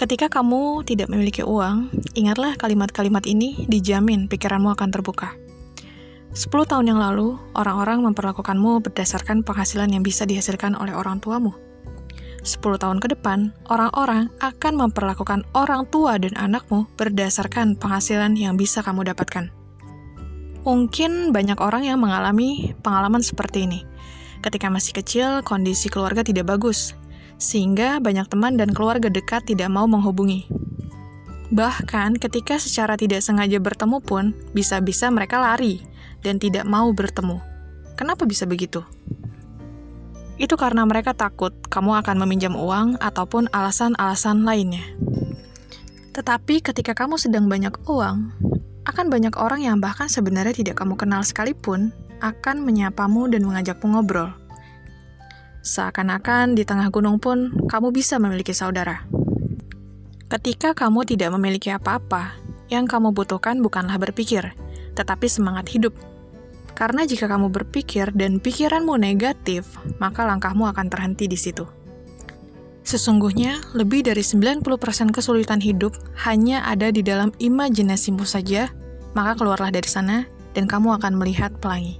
Ketika kamu tidak memiliki uang, ingatlah kalimat-kalimat ini dijamin pikiranmu akan terbuka. 10 tahun yang lalu, orang-orang memperlakukanmu berdasarkan penghasilan yang bisa dihasilkan oleh orang tuamu. 10 tahun ke depan, orang-orang akan memperlakukan orang tua dan anakmu berdasarkan penghasilan yang bisa kamu dapatkan. Mungkin banyak orang yang mengalami pengalaman seperti ini. Ketika masih kecil, kondisi keluarga tidak bagus, sehingga banyak teman dan keluarga dekat tidak mau menghubungi. Bahkan ketika secara tidak sengaja bertemu pun, bisa-bisa mereka lari dan tidak mau bertemu. Kenapa bisa begitu? Itu karena mereka takut kamu akan meminjam uang ataupun alasan-alasan lainnya. Tetapi ketika kamu sedang banyak uang, akan banyak orang yang bahkan sebenarnya tidak kamu kenal sekalipun akan menyapamu dan mengajakmu ngobrol. Seakan-akan di tengah gunung pun kamu bisa memiliki saudara. Ketika kamu tidak memiliki apa-apa, yang kamu butuhkan bukanlah berpikir, tetapi semangat hidup. Karena jika kamu berpikir dan pikiranmu negatif, maka langkahmu akan terhenti di situ. Sesungguhnya, lebih dari 90% kesulitan hidup hanya ada di dalam imajinasimu saja, maka keluarlah dari sana dan kamu akan melihat pelangi.